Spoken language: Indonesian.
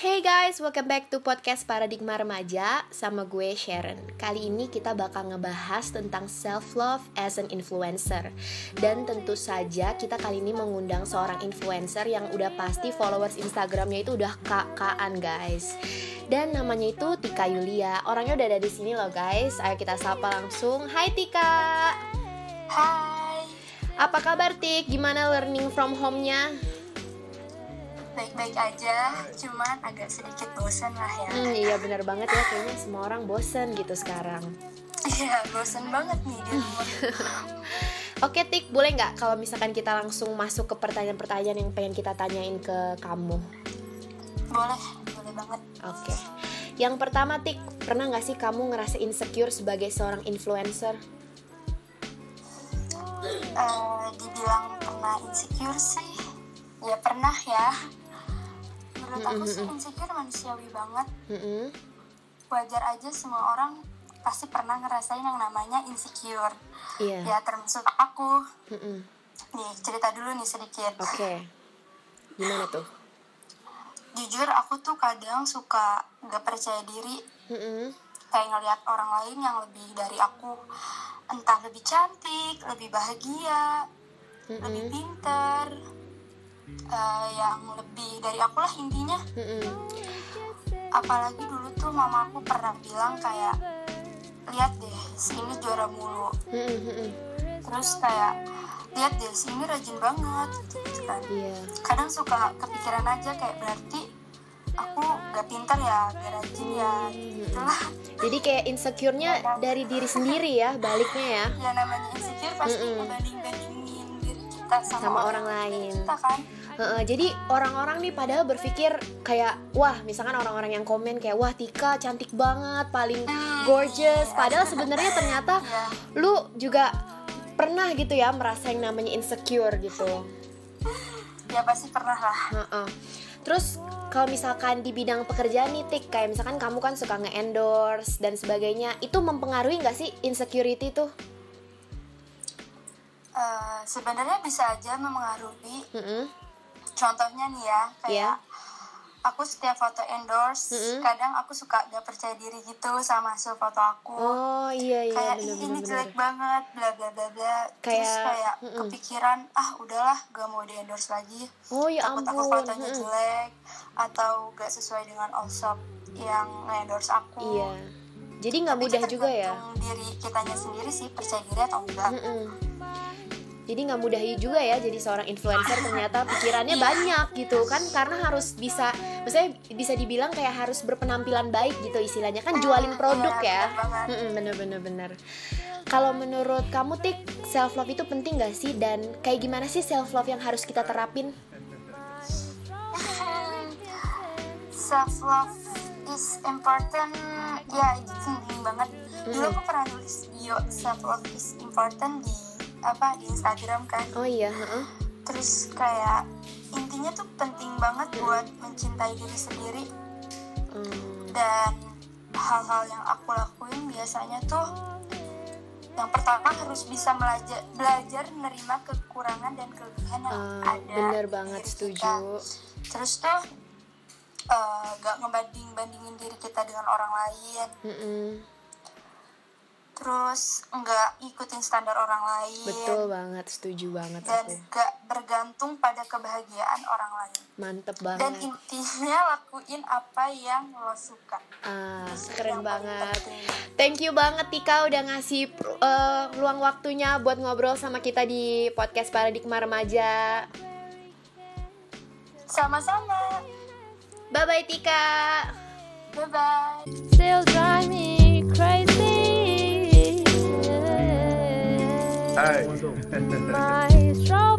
Hey guys, welcome back to podcast Paradigma Remaja sama gue Sharon. Kali ini kita bakal ngebahas tentang self love as an influencer. Dan tentu saja kita kali ini mengundang seorang influencer yang udah pasti followers Instagramnya itu udah kakaan guys. Dan namanya itu Tika Yulia. Orangnya udah ada di sini loh guys. Ayo kita sapa langsung. Hai Tika. Hai, Apa kabar Tik? Gimana learning from home-nya? Baik-baik aja, cuman agak sedikit bosan lah ya. Hmm, iya bener banget ya kayaknya semua orang bosen gitu sekarang. Iya, bosan banget nih di rumah. Oke Tik, boleh nggak kalau misalkan kita langsung masuk ke pertanyaan-pertanyaan yang pengen kita tanyain ke kamu? Boleh, boleh banget. Oke. Yang pertama Tik, pernah nggak sih kamu ngerasa insecure sebagai seorang influencer? Eh, dibilang pernah insecure sih, ya pernah ya. Menurut aku sih insecure manusiawi banget. Wajar aja semua orang pasti pernah ngerasain yang namanya insecure. Iya. Ya termasuk aku. Mm-mm. Nih cerita dulu nih sedikit. Oke. Gimana tuh? Jujur aku tuh kadang suka gak percaya diri Mm-mm. kayak ngelihat orang lain yang lebih dari aku entah lebih cantik lebih bahagia lebih Mm-mm. pinter eh, yang lebih dari aku lah intinya Mm-mm. apalagi dulu tuh mama aku pernah bilang kayak lihat deh si ini juara mulu. Mm-mm. terus kayak lihat deh si ini rajin banget gitu kan Iya. kadang suka kepikiran aja kayak berarti aku gak pintar ya gak rajin ya gitulah Jadi kayak insecure-nya dari diri sendiri ya, baliknya ya. ya namanya insecure pasti Mm-mm. ngebanding-bandingin diri kita sama, Sama orang lain. kita kan Heeh, jadi orang-orang nih padahal berpikir kayak wah misalkan orang-orang yang komen kayak wah Tika cantik banget paling gorgeous. Padahal sebenarnya ternyata ya lu juga pernah gitu ya merasa yang namanya insecure gitu. Ya pasti pernah lah. Heeh. terus kalau misalkan di bidang pekerjaan nih Tik kayak misalkan kamu kan suka nge-endorse dan sebagainya itu mempengaruhi nggak sih insecurity tuh? Eh, sebenarnya bisa aja memengaruhi. Heeh. Contohnya nih ya kayak Iya. aku setiap foto endorse Mm-mm. kadang aku suka gak percaya diri gitu sama hasil foto aku oh iya iya kayak bener "Ih, bener ini bener jelek banget bla bla bla bla terus Kayak, kayak mm-mm. kepikiran ah udahlah gak mau di endorse lagi oh ya takut aku fotonya Heeh. jelek atau gak sesuai dengan all shop yang endorse aku iya jadi nggak mudah juga ya diri kitanya sendiri sih percaya diri atau enggak Mm-mm. Jadi nggak mudah juga ya jadi seorang influencer ternyata pikirannya banyak gitu kan karena harus bisa maksudnya bisa dibilang kayak harus berpenampilan baik gitu istilahnya kan jualin produk Iya, ya. bener banget. Mm-mm, Bener bener bener. Kalau menurut kamu tik self love itu penting gak sih dan kayak gimana sih self love yang harus kita terapin? self love is important ya itu penting banget dulu aku pernah nulis bio self love is important di apa di Instagram kan Oh iya, terus kayak intinya tuh penting banget buat mencintai diri sendiri Hmm, dan hal-hal yang aku lakuin biasanya tuh yang pertama harus bisa belajar belajar menerima kekurangan dan kelebihan yang Ah, ada bener banget, diri setuju. kita. terus tuh eh, gak ngebanding bandingin diri kita dengan orang lain mm-mm. Terus nggak ikutin standar orang lain Betul banget, setuju banget dan aku. gak bergantung pada kebahagiaan orang lain Mantep dan banget. intinya lakuin apa yang lo suka Ah, Itu keren banget. penting. Thank you banget Tika udah ngasih eh, luang waktunya buat ngobrol sama kita di podcast Paradigma Remaja. sama-sama Bye bye Tika. bye bye still drive me right.